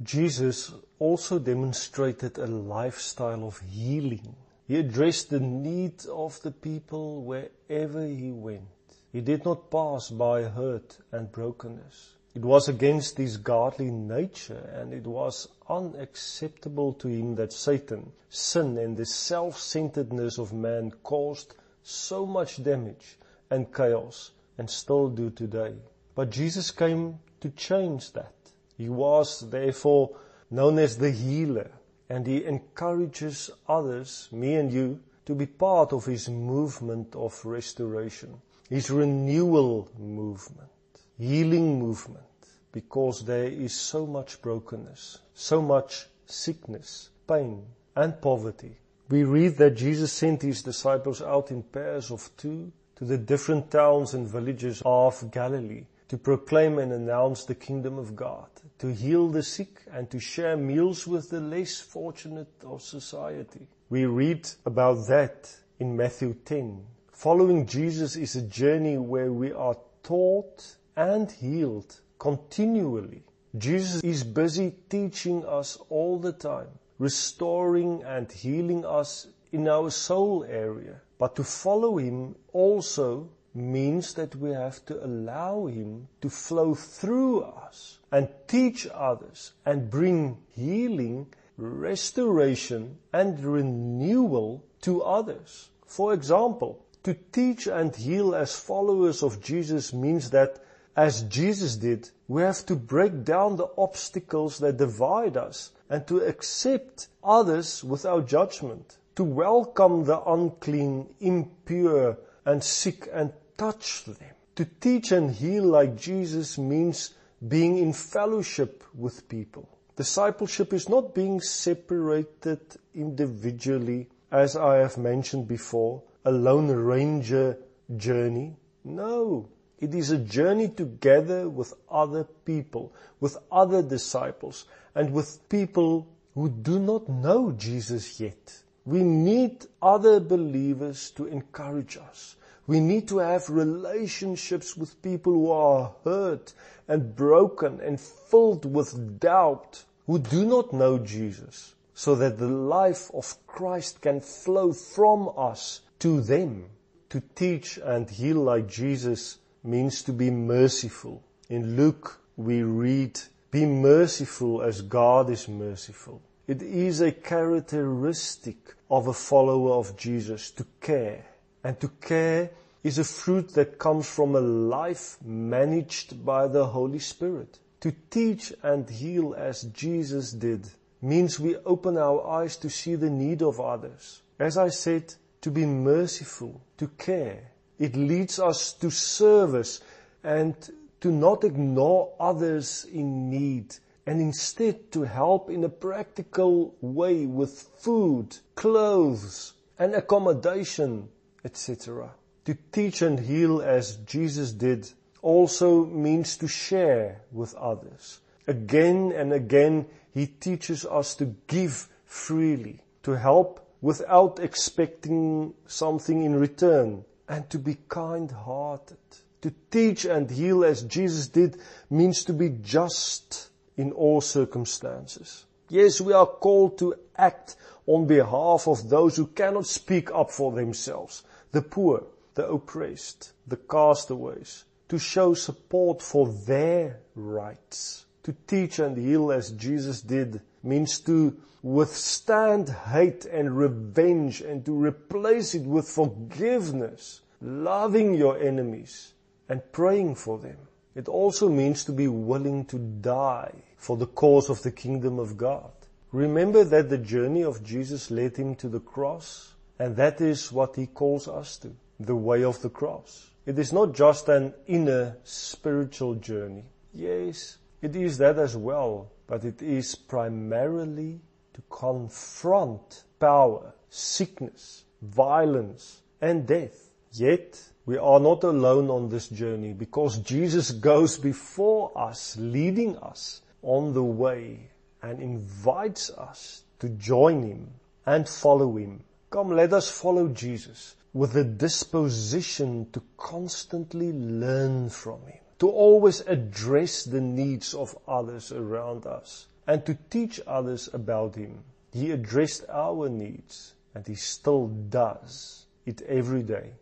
Jesus also demonstrated a lifestyle of healing. He addressed the needs of the people wherever he went. He did not pass by hurt and brokenness. It was against his godly nature and it was unacceptable to him that Satan, sin and the self-centeredness of man caused so much damage and chaos and still do today. But Jesus came to change that. He was therefore known as the healer and he encourages others, me and you, to be part of his movement of restoration, his renewal movement, healing movement, because there is so much brokenness, so much sickness, pain, and poverty. We read that Jesus sent his disciples out in pairs of two to the different towns and villages of Galilee to proclaim and announce the kingdom of God, to heal the sick and to share meals with the less fortunate of society. We read about that in Matthew 10. Following Jesus is a journey where we are taught and healed continually. Jesus is busy teaching us all the time, restoring and healing us in our soul area. But to follow Him also means that we have to allow Him to flow through us and teach others and bring healing, restoration and renewal to others. For example, to teach and heal as followers of Jesus means that as Jesus did, we have to break down the obstacles that divide us and to accept others without judgment, to welcome the unclean, impure and sick and touch them. To teach and heal like Jesus means being in fellowship with people. Discipleship is not being separated individually, as I have mentioned before, a lone ranger journey. No, it is a journey together with other people, with other disciples, and with people who do not know Jesus yet. We need other believers to encourage us. We need to have relationships with people who are hurt and broken and filled with doubt, who do not know Jesus, so that the life of Christ can flow from us to them. To teach and heal like Jesus means to be merciful. In Luke, we read, be merciful as God is merciful. It is a characteristic of a follower of Jesus to care and to care is a fruit that comes from a life managed by the Holy Spirit. To teach and heal as Jesus did means we open our eyes to see the need of others. As I said, to be merciful, to care. It leads us to service and to not ignore others in need and instead to help in a practical way with food, clothes and accommodation etc. To teach and heal as Jesus did also means to share with others. Again and again, He teaches us to give freely, to help without expecting something in return, and to be kind-hearted. To teach and heal as Jesus did means to be just in all circumstances. Yes, we are called to act on behalf of those who cannot speak up for themselves the poor, the oppressed, the castaways, to show support for their rights. To teach and heal as Jesus did means to withstand hate and revenge and to replace it with forgiveness, loving your enemies and praying for them. It also means to be willing to die for the cause of the kingdom of God. Remember that the journey of Jesus led him to the cross and that is what he calls us to, the way of the cross. It is not just an inner spiritual journey. Yes, it is that as well, but it is primarily to confront power, sickness, violence, and death. Yet, we are not alone on this journey because Jesus goes before us, leading us on the way and invites us to join Him and follow Him Come, let us follow Jesus with a disposition to constantly learn from Him, to always address the needs of others around us, and to teach others about Him. He addressed our needs and He still does it every day.